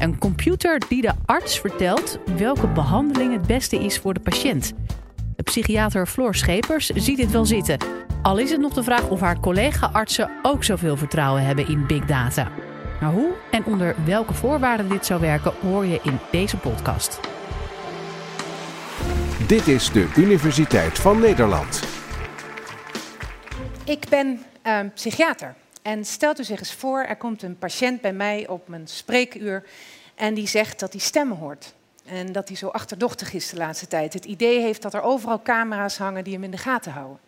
Een computer die de arts vertelt welke behandeling het beste is voor de patiënt. De psychiater Floor Schepers ziet dit wel zitten. Al is het nog de vraag of haar collega-artsen ook zoveel vertrouwen hebben in big data. Maar hoe en onder welke voorwaarden dit zou werken, hoor je in deze podcast. Dit is de Universiteit van Nederland. Ik ben uh, psychiater. En stelt u zich eens voor, er komt een patiënt bij mij op mijn spreekuur en die zegt dat hij stemmen hoort. En dat hij zo achterdochtig is de laatste tijd. Het idee heeft dat er overal camera's hangen die hem in de gaten houden.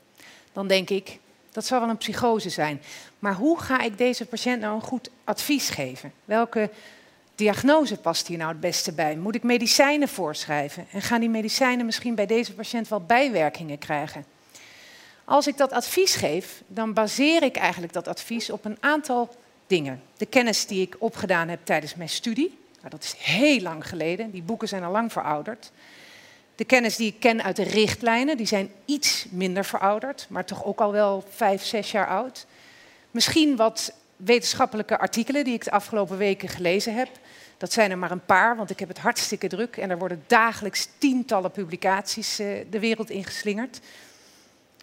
Dan denk ik, dat zal wel een psychose zijn. Maar hoe ga ik deze patiënt nou een goed advies geven? Welke diagnose past hier nou het beste bij? Moet ik medicijnen voorschrijven? En gaan die medicijnen misschien bij deze patiënt wel bijwerkingen krijgen? Als ik dat advies geef, dan baseer ik eigenlijk dat advies op een aantal dingen. De kennis die ik opgedaan heb tijdens mijn studie, nou, dat is heel lang geleden, die boeken zijn al lang verouderd. De kennis die ik ken uit de richtlijnen, die zijn iets minder verouderd, maar toch ook al wel vijf, zes jaar oud. Misschien wat wetenschappelijke artikelen die ik de afgelopen weken gelezen heb. Dat zijn er maar een paar, want ik heb het hartstikke druk en er worden dagelijks tientallen publicaties eh, de wereld ingeslingerd.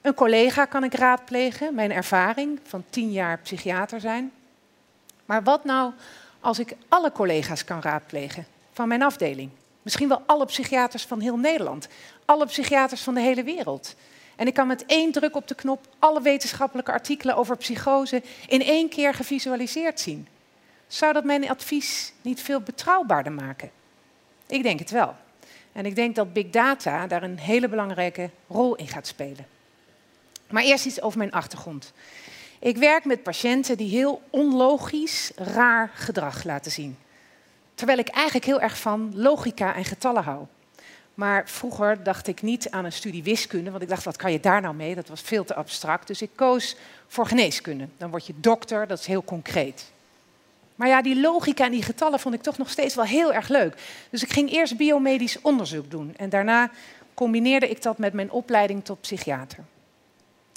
Een collega kan ik raadplegen, mijn ervaring van tien jaar psychiater zijn. Maar wat nou als ik alle collega's kan raadplegen van mijn afdeling? Misschien wel alle psychiaters van heel Nederland, alle psychiaters van de hele wereld. En ik kan met één druk op de knop alle wetenschappelijke artikelen over psychose in één keer gevisualiseerd zien. Zou dat mijn advies niet veel betrouwbaarder maken? Ik denk het wel. En ik denk dat big data daar een hele belangrijke rol in gaat spelen. Maar eerst iets over mijn achtergrond. Ik werk met patiënten die heel onlogisch, raar gedrag laten zien. Terwijl ik eigenlijk heel erg van logica en getallen hou. Maar vroeger dacht ik niet aan een studie wiskunde, want ik dacht, wat kan je daar nou mee? Dat was veel te abstract. Dus ik koos voor geneeskunde. Dan word je dokter, dat is heel concreet. Maar ja, die logica en die getallen vond ik toch nog steeds wel heel erg leuk. Dus ik ging eerst biomedisch onderzoek doen en daarna combineerde ik dat met mijn opleiding tot psychiater.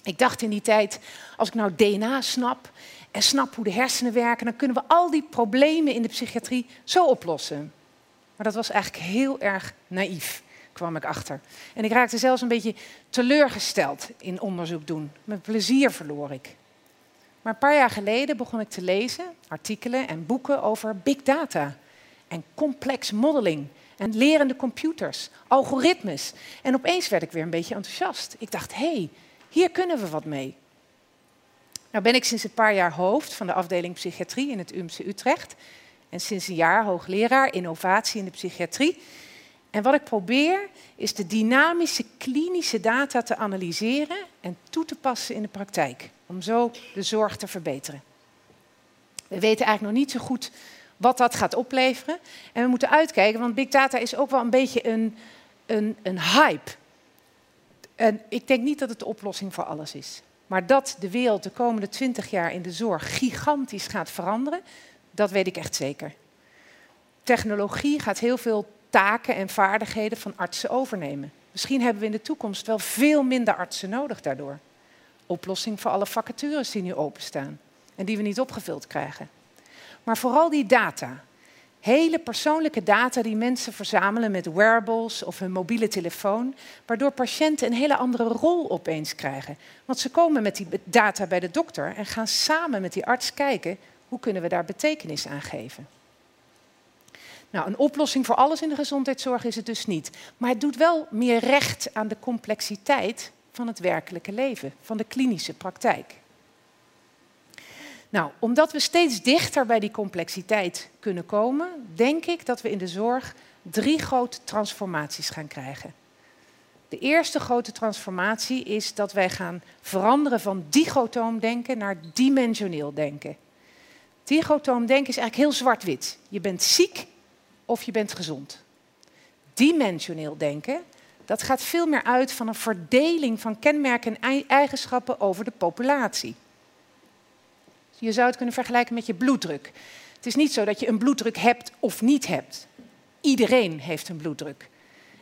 Ik dacht in die tijd, als ik nou DNA snap en snap hoe de hersenen werken, dan kunnen we al die problemen in de psychiatrie zo oplossen. Maar dat was eigenlijk heel erg naïef, kwam ik achter. En ik raakte zelfs een beetje teleurgesteld in onderzoek doen. Mijn plezier verloor ik. Maar een paar jaar geleden begon ik te lezen artikelen en boeken over big data en complex modeling en lerende computers, algoritmes. En opeens werd ik weer een beetje enthousiast. Ik dacht, hé, hey, hier kunnen we wat mee. Nou ben ik sinds een paar jaar hoofd van de afdeling psychiatrie in het UMC Utrecht. En sinds een jaar hoogleraar innovatie in de psychiatrie. En wat ik probeer is de dynamische klinische data te analyseren en toe te passen in de praktijk. Om zo de zorg te verbeteren. We weten eigenlijk nog niet zo goed wat dat gaat opleveren. En we moeten uitkijken, want big data is ook wel een beetje een, een, een hype. En ik denk niet dat het de oplossing voor alles is. Maar dat de wereld de komende twintig jaar in de zorg gigantisch gaat veranderen, dat weet ik echt zeker. Technologie gaat heel veel taken en vaardigheden van artsen overnemen. Misschien hebben we in de toekomst wel veel minder artsen nodig daardoor. Oplossing voor alle vacatures die nu openstaan en die we niet opgevuld krijgen. Maar vooral die data, hele persoonlijke data die mensen verzamelen met wearables of hun mobiele telefoon, waardoor patiënten een hele andere rol opeens krijgen. Want ze komen met die data bij de dokter en gaan samen met die arts kijken hoe kunnen we daar betekenis aan geven. Nou, een oplossing voor alles in de gezondheidszorg is het dus niet. Maar het doet wel meer recht aan de complexiteit van het werkelijke leven, van de klinische praktijk. Nou, omdat we steeds dichter bij die complexiteit kunnen komen, denk ik dat we in de zorg drie grote transformaties gaan krijgen. De eerste grote transformatie is dat wij gaan veranderen van dichotoom denken naar dimensioneel denken. Dichotoom denken is eigenlijk heel zwart-wit. Je bent ziek of je bent gezond. Dimensioneel denken, dat gaat veel meer uit van een verdeling van kenmerken en eigenschappen over de populatie. Je zou het kunnen vergelijken met je bloeddruk. Het is niet zo dat je een bloeddruk hebt of niet hebt. Iedereen heeft een bloeddruk.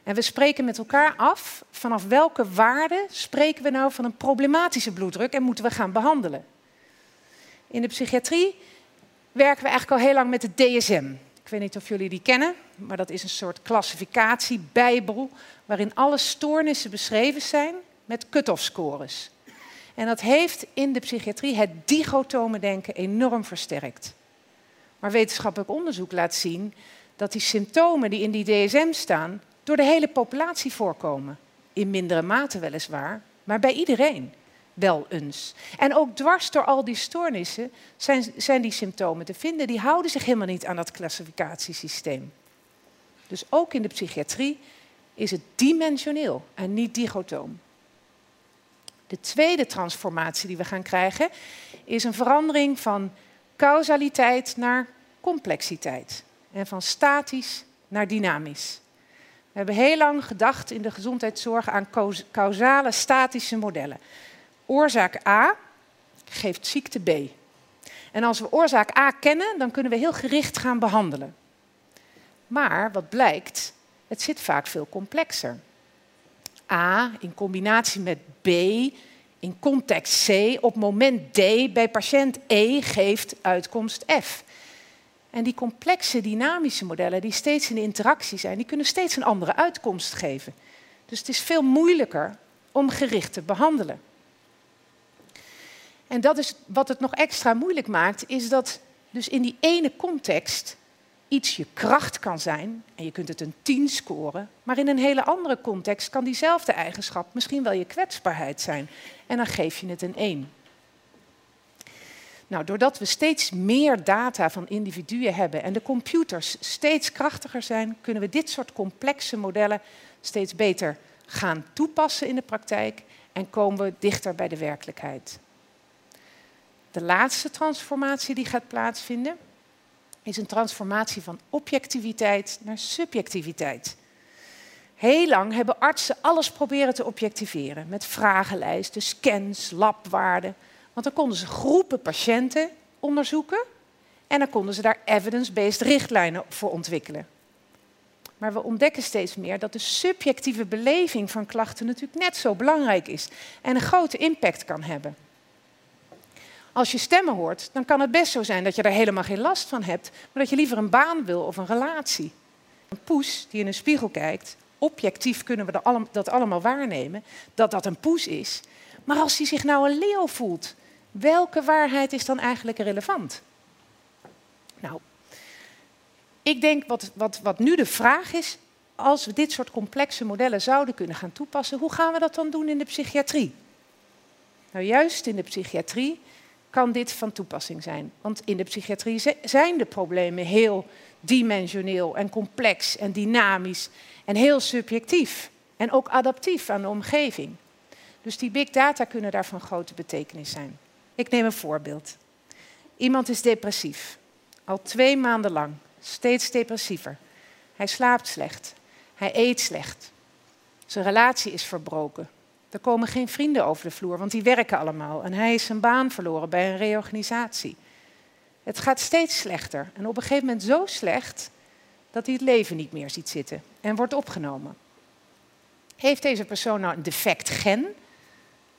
En we spreken met elkaar af vanaf welke waarde spreken we nou van een problematische bloeddruk en moeten we gaan behandelen. In de psychiatrie werken we eigenlijk al heel lang met het DSM. Ik weet niet of jullie die kennen, maar dat is een soort klassificatiebijbel waarin alle stoornissen beschreven zijn met cut-off scores. En dat heeft in de psychiatrie het digotome denken enorm versterkt. Maar wetenschappelijk onderzoek laat zien dat die symptomen die in die DSM staan door de hele populatie voorkomen. In mindere mate weliswaar, maar bij iedereen wel eens. En ook dwars door al die stoornissen zijn, zijn die symptomen te vinden. Die houden zich helemaal niet aan dat klassificatiesysteem. Dus ook in de psychiatrie is het dimensioneel en niet digotoom. De tweede transformatie die we gaan krijgen is een verandering van causaliteit naar complexiteit en van statisch naar dynamisch. We hebben heel lang gedacht in de gezondheidszorg aan causale statische modellen. Oorzaak A geeft ziekte B. En als we oorzaak A kennen, dan kunnen we heel gericht gaan behandelen. Maar wat blijkt, het zit vaak veel complexer. A in combinatie met B in context C op moment D bij patiënt E geeft uitkomst F. En die complexe dynamische modellen die steeds in interactie zijn, die kunnen steeds een andere uitkomst geven. Dus het is veel moeilijker om gericht te behandelen. En dat is wat het nog extra moeilijk maakt, is dat dus in die ene context iets je kracht kan zijn en je kunt het een 10 scoren, maar in een hele andere context kan diezelfde eigenschap misschien wel je kwetsbaarheid zijn en dan geef je het een 1. Nou, doordat we steeds meer data van individuen hebben en de computers steeds krachtiger zijn, kunnen we dit soort complexe modellen steeds beter gaan toepassen in de praktijk en komen we dichter bij de werkelijkheid. De laatste transformatie die gaat plaatsvinden is een transformatie van objectiviteit naar subjectiviteit. Heel lang hebben artsen alles proberen te objectiveren met vragenlijsten, scans, labwaarden. Want dan konden ze groepen patiënten onderzoeken en dan konden ze daar evidence-based richtlijnen voor ontwikkelen. Maar we ontdekken steeds meer dat de subjectieve beleving van klachten natuurlijk net zo belangrijk is en een grote impact kan hebben. Als je stemmen hoort, dan kan het best zo zijn dat je er helemaal geen last van hebt, maar dat je liever een baan wil of een relatie. Een poes die in een spiegel kijkt, objectief kunnen we dat allemaal waarnemen, dat dat een poes is. Maar als hij zich nou een leeuw voelt, welke waarheid is dan eigenlijk relevant? Nou, ik denk wat, wat, wat nu de vraag is, als we dit soort complexe modellen zouden kunnen gaan toepassen, hoe gaan we dat dan doen in de psychiatrie? Nou, juist in de psychiatrie kan dit van toepassing zijn. Want in de psychiatrie zijn de problemen heel dimensioneel en complex en dynamisch en heel subjectief en ook adaptief aan de omgeving. Dus die big data kunnen daar van grote betekenis zijn. Ik neem een voorbeeld. Iemand is depressief, al twee maanden lang, steeds depressiever. Hij slaapt slecht, hij eet slecht, zijn relatie is verbroken, er komen geen vrienden over de vloer, want die werken allemaal. En hij is zijn baan verloren bij een reorganisatie. Het gaat steeds slechter. En op een gegeven moment zo slecht dat hij het leven niet meer ziet zitten en wordt opgenomen. Heeft deze persoon nou een defect gen,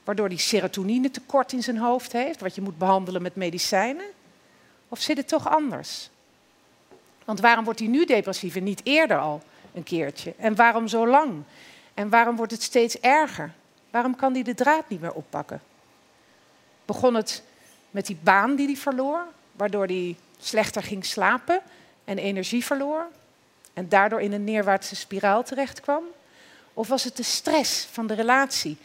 waardoor hij serotonine tekort in zijn hoofd heeft, wat je moet behandelen met medicijnen? Of zit het toch anders? Want waarom wordt hij nu depressief en niet eerder al een keertje? En waarom zo lang? En waarom wordt het steeds erger? Waarom kan hij de draad niet meer oppakken? Begon het met die baan die hij verloor, waardoor hij slechter ging slapen en energie verloor en daardoor in een neerwaartse spiraal terechtkwam? Of was het de stress van de relatie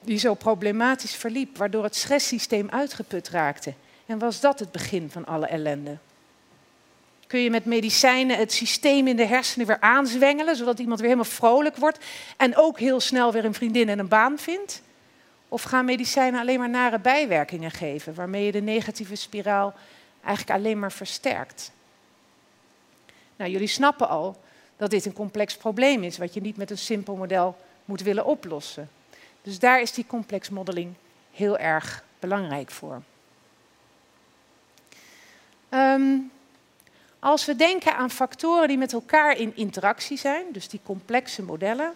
die zo problematisch verliep, waardoor het stresssysteem uitgeput raakte? En was dat het begin van alle ellende? Kun je met medicijnen het systeem in de hersenen weer aanzwengelen, zodat iemand weer helemaal vrolijk wordt en ook heel snel weer een vriendin en een baan vindt? Of gaan medicijnen alleen maar nare bijwerkingen geven, waarmee je de negatieve spiraal eigenlijk alleen maar versterkt? Nou, jullie snappen al dat dit een complex probleem is, wat je niet met een simpel model moet willen oplossen. Dus daar is die complex modeling heel erg belangrijk voor. Um, als we denken aan factoren die met elkaar in interactie zijn, dus die complexe modellen,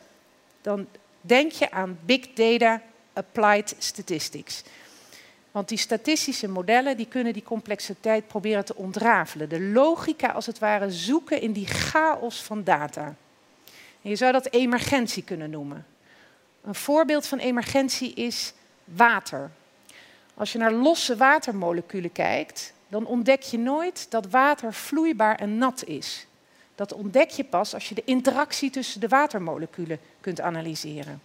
dan denk je aan big data applied statistics. Want die statistische modellen die kunnen die complexiteit proberen te ontrafelen. De logica als het ware zoeken in die chaos van data. En je zou dat emergentie kunnen noemen. Een voorbeeld van emergentie is water. Als je naar losse watermoleculen kijkt, dan ontdek je nooit dat water vloeibaar en nat is. Dat ontdek je pas als je de interactie tussen de watermoleculen kunt analyseren.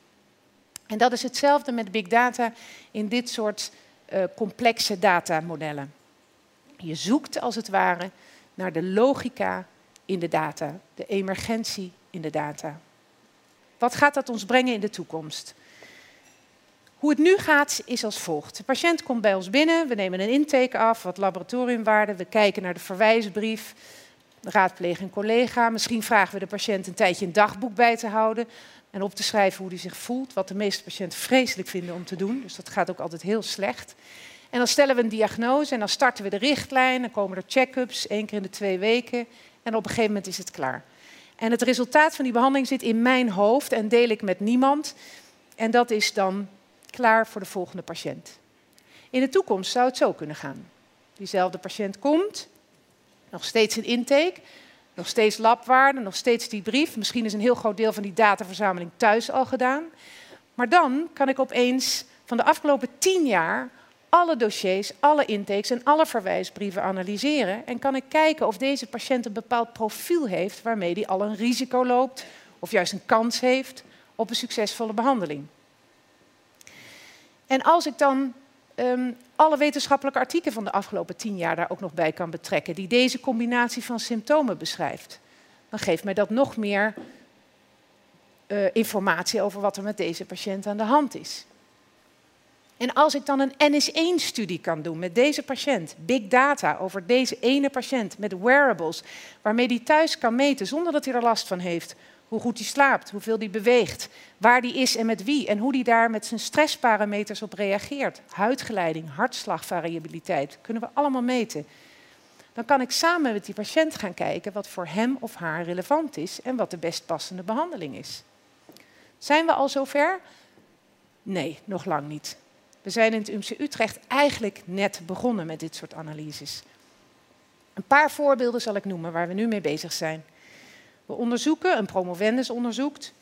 En dat is hetzelfde met big data in dit soort uh, complexe datamodellen. Je zoekt als het ware naar de logica in de data, de emergentie in de data. Wat gaat dat ons brengen in de toekomst? Hoe het nu gaat is als volgt. De patiënt komt bij ons binnen, we nemen een intake af, wat laboratoriumwaarden, we kijken naar de verwijsbrief, raadplegen een collega. Misschien vragen we de patiënt een tijdje een dagboek bij te houden en op te schrijven hoe hij zich voelt, wat de meeste patiënten vreselijk vinden om te doen. Dus dat gaat ook altijd heel slecht. En dan stellen we een diagnose en dan starten we de richtlijn, dan komen er check-ups, één keer in de twee weken en op een gegeven moment is het klaar. En het resultaat van die behandeling zit in mijn hoofd en deel ik met niemand. En dat is dan klaar voor de volgende patiënt. In de toekomst zou het zo kunnen gaan. Diezelfde patiënt komt, nog steeds een intake, nog steeds labwaarden, nog steeds die brief. Misschien is een heel groot deel van die dataverzameling thuis al gedaan. Maar dan kan ik opeens van de afgelopen tien jaar alle dossiers, alle intakes en alle verwijsbrieven analyseren. En kan ik kijken of deze patiënt een bepaald profiel heeft waarmee hij al een risico loopt of juist een kans heeft op een succesvolle behandeling. En als ik dan um, alle wetenschappelijke artikelen van de afgelopen tien jaar daar ook nog bij kan betrekken, die deze combinatie van symptomen beschrijft, dan geeft mij dat nog meer uh, informatie over wat er met deze patiënt aan de hand is. En als ik dan een NS1-studie kan doen met deze patiënt, big data over deze ene patiënt, met wearables, waarmee die thuis kan meten zonder dat hij er last van heeft, hoe goed hij slaapt, hoeveel hij beweegt, waar hij is en met wie en hoe hij daar met zijn stressparameters op reageert. Huidgeleiding, hartslagvariabiliteit, kunnen we allemaal meten. Dan kan ik samen met die patiënt gaan kijken wat voor hem of haar relevant is en wat de best passende behandeling is. Zijn we al zover? Nee, nog lang niet. We zijn in het UMC Utrecht eigenlijk net begonnen met dit soort analyses. Een paar voorbeelden zal ik noemen waar we nu mee bezig zijn. We onderzoeken, een promovendus onderzoekt,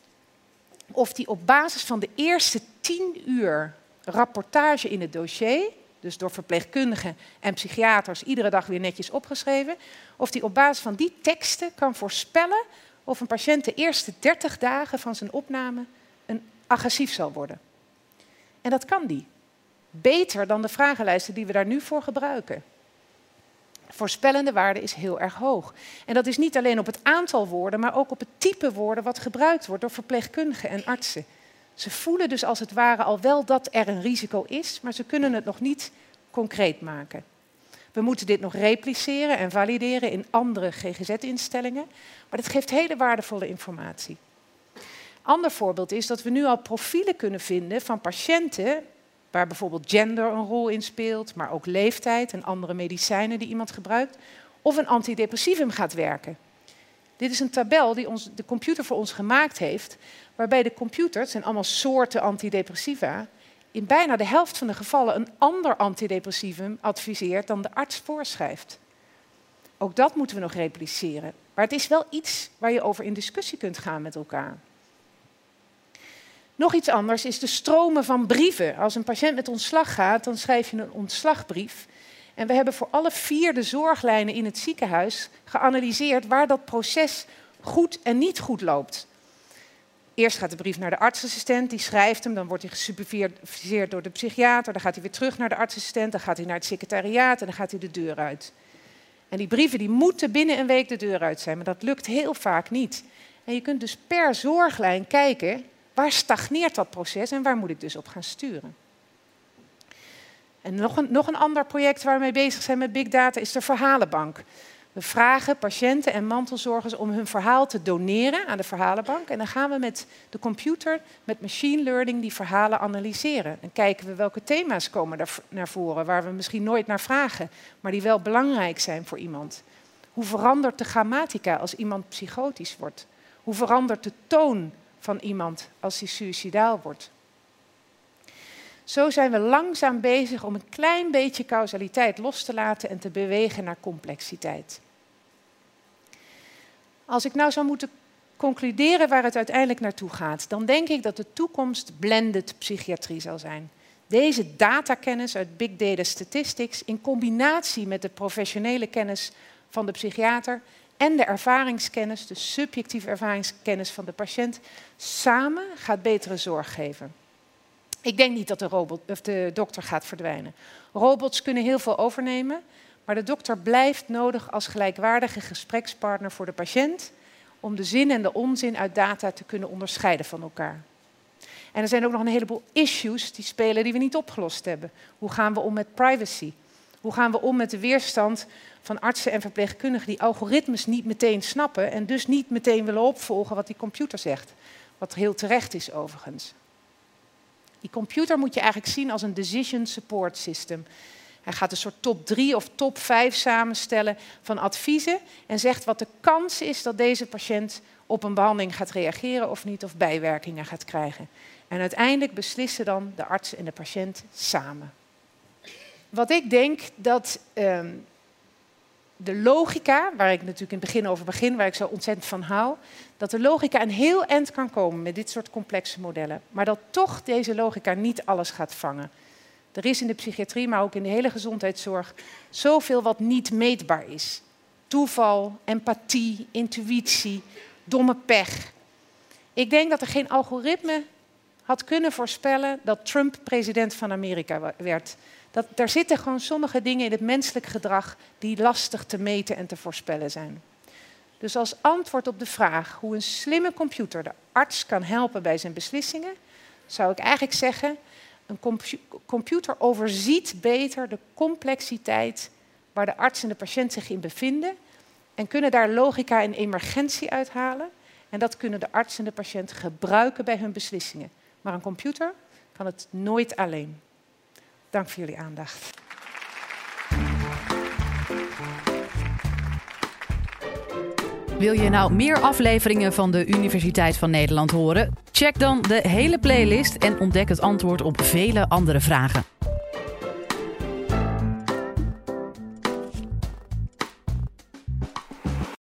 of die op basis van de eerste tien uur rapportage in het dossier, dus door verpleegkundigen en psychiaters iedere dag weer netjes opgeschreven, of die op basis van die teksten kan voorspellen of een patiënt de eerste 30 dagen van zijn opname een agressief zal worden. En dat kan die. Beter dan de vragenlijsten die we daar nu voor gebruiken voorspellende waarde is heel erg hoog. En dat is niet alleen op het aantal woorden, maar ook op het type woorden wat gebruikt wordt door verpleegkundigen en artsen. Ze voelen dus als het ware al wel dat er een risico is, maar ze kunnen het nog niet concreet maken. We moeten dit nog repliceren en valideren in andere GGZ-instellingen, maar dit geeft hele waardevolle informatie. Ander voorbeeld is dat we nu al profielen kunnen vinden van patiënten waar bijvoorbeeld gender een rol in speelt, maar ook leeftijd en andere medicijnen die iemand gebruikt, of een antidepressivum gaat werken. Dit is een tabel die de computer voor ons gemaakt heeft, waarbij de computer, het zijn allemaal soorten antidepressiva, in bijna de helft van de gevallen een ander antidepressivum adviseert dan de arts voorschrijft. Ook dat moeten we nog repliceren. Maar het is wel iets waar je over in discussie kunt gaan met elkaar. Nog iets anders is de stromen van brieven. Als een patiënt met ontslag gaat, dan schrijf je een ontslagbrief. En we hebben voor alle vier de zorglijnen in het ziekenhuis geanalyseerd waar dat proces goed en niet goed loopt. Eerst gaat de brief naar de artsassistent, die schrijft hem, dan wordt hij gesuperviseerd door de psychiater, dan gaat hij weer terug naar de artsassistent, dan gaat hij naar het secretariaat en dan gaat hij de deur uit. En die brieven die moeten binnen een week de deur uit zijn, maar dat lukt heel vaak niet. En je kunt dus per zorglijn kijken Waar stagneert dat proces en waar moet ik dus op gaan sturen? En nog een, nog een ander project waar we mee bezig zijn met big data is de verhalenbank. We vragen patiënten en mantelzorgers om hun verhaal te doneren aan de verhalenbank. En dan gaan we met de computer, met machine learning, die verhalen analyseren. En kijken we welke thema's komen daar naar voren, waar we misschien nooit naar vragen, maar die wel belangrijk zijn voor iemand. Hoe verandert de grammatica als iemand psychotisch wordt? Hoe verandert de toon van iemand als hij suicidaal wordt. Zo zijn we langzaam bezig om een klein beetje causaliteit los te laten en te bewegen naar complexiteit. Als ik nou zou moeten concluderen waar het uiteindelijk naartoe gaat, dan denk ik dat de toekomst blended psychiatrie zal zijn. Deze datakennis uit Big Data Statistics in combinatie met de professionele kennis van de psychiater en de ervaringskennis, de subjectieve ervaringskennis van de patiënt, samen gaat betere zorg geven. Ik denk niet dat de, robot, of de dokter gaat verdwijnen. Robots kunnen heel veel overnemen, maar de dokter blijft nodig als gelijkwaardige gesprekspartner voor de patiënt om de zin en de onzin uit data te kunnen onderscheiden van elkaar. En er zijn ook nog een heleboel issues die spelen die we niet opgelost hebben. Hoe gaan we om met privacy? Hoe gaan we om met de weerstand van artsen en verpleegkundigen die algoritmes niet meteen snappen en dus niet meteen willen opvolgen wat die computer zegt? Wat heel terecht is overigens. Die computer moet je eigenlijk zien als een decision support system. Hij gaat een soort top 3 of top 5 samenstellen van adviezen en zegt wat de kans is dat deze patiënt op een behandeling gaat reageren of niet, of bijwerkingen gaat krijgen. En uiteindelijk beslissen dan de arts en de patiënt samen. Wat ik denk dat ehm, de logica, waar ik natuurlijk in het begin over begin, waar ik zo ontzettend van hou, dat de logica een heel eind kan komen met dit soort complexe modellen. Maar dat toch deze logica niet alles gaat vangen. Er is in de psychiatrie, maar ook in de hele gezondheidszorg, zoveel wat niet meetbaar is. Toeval, empathie, intuïtie, domme pech. Ik denk dat er geen algoritme had kunnen voorspellen dat Trump president van Amerika werd. Dat, daar zitten gewoon sommige dingen in het menselijk gedrag die lastig te meten en te voorspellen zijn. Dus als antwoord op de vraag hoe een slimme computer de arts kan helpen bij zijn beslissingen, zou ik eigenlijk zeggen, een computer overziet beter de complexiteit waar de arts en de patiënt zich in bevinden en kunnen daar logica en emergentie uithalen. En dat kunnen de arts en de patiënt gebruiken bij hun beslissingen. Maar een computer kan het nooit alleen. Dank voor jullie aandacht. Wil je nou meer afleveringen van de Universiteit van Nederland horen? Check dan de hele playlist en ontdek het antwoord op vele andere vragen.